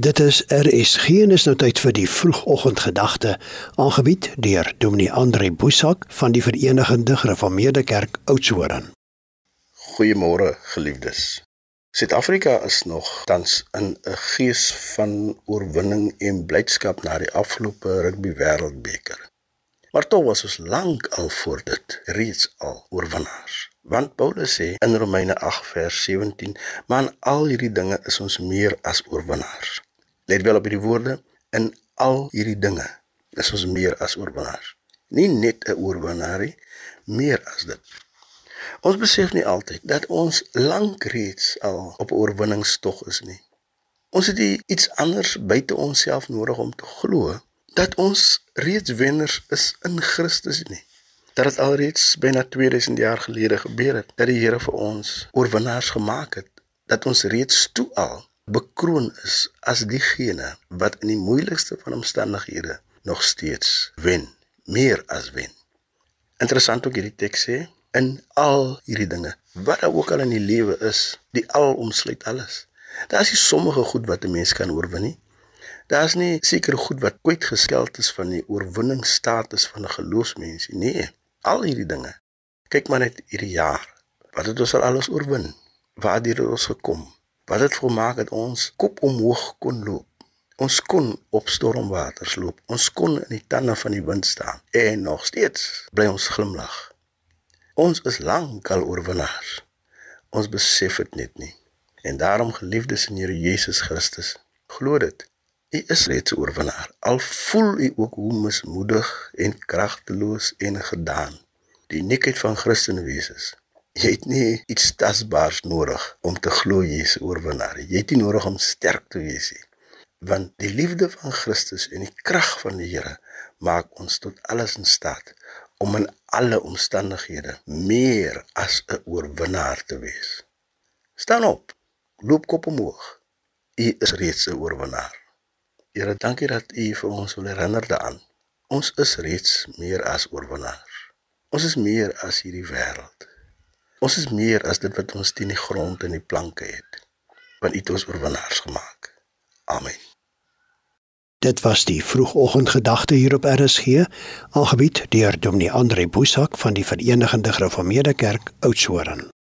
Dit is en is nou tyd vir die vroegoggendgedagte aangebied deur Dominee Andre Boesak van die Verenigde Gereformeerde Kerk Oudtshoorn. Goeiemôre geliefdes. Suid-Afrika is nog tans in 'n gees van oorwinning en blydskap na die afgelope rugby wêreldbeker. Maar tog was ons lank al voor dit reeds al oorwinnaars. Want Paulus sê in Romeine 8 vers 17, maar in al hierdie dinge is ons meer as oorwinnaars. Let wel op hierdie woorde, in al hierdie dinge is ons meer as oorwinnaars. Nie net 'n oorwinnaar nie, meer as dit. Ons besef nie altyd dat ons lank reeds al op 'n oorwinningstog is nie. Ons het iets anders buite onsself nodig om te glo dat ons reeds wenners is in Christus nie dat dit alreeds byna 2000 jaar gelede gebeur het dat die Here vir ons oorwinnaars gemaak het dat ons reeds toe al bekroon is as diegene wat in die moeilikste van omstandighede nog steeds wen meer as wen. Interessant ook hierdie teks sê in al hierdie dinge wat ook al in die lewe is die al omsluit alles. Daar is nie sommige goed wat 'n mens kan oorwin nie. Daar's nie seker goed wat kwyt geskeld is van die oorwinningsstatus van 'n geloofsmens nie. Nee, al hierdie dinge. Kyk maar net hierdie jaar. Wat het ons al alles oorwin? Waar het ons gekom? Wat het volmaak dat ons kop omhoog kon loop? Ons kon op stormwaters loop. Ons kon in die tande van die wind staan en nog steeds bly ons glimlag. Ons is lankal oorwinnaars. Ons besef dit net nie. En daarom geliefdes in Here Jesus Christus, glo dit. U is reeds oorwinnaar. Al voel u ook hoe mismoedig en kragteloos en gedaan. Die niekheid van Christenwees. Jy het nie iets tasbaars nodig om te glo jy is oorwinnaar. Jy het nie nodig om sterk te wees nie. Want die liefde van Christus en die krag van die Here maak ons tot alles in staat om in alle omstandighede meer as 'n oorwinnaar te wees. Staan op. Loop kop omhoog. U is reeds 'n oorwinnaar. Here, dankie dat U vir ons wil herinner daaraan. Ons is reeds meer as oorwinnaars. Ons is meer as hierdie wêreld. Ons is meer as dit wat ons teen die grond en die planke het. Want U het ons oorwinnaars gemaak. Amen. Dit was die vroegoggendgedagte hier op RSG, aangebied deur Dominee Andre Boesak van die Verenigde Gereformeerde Kerk Oudtshoorn.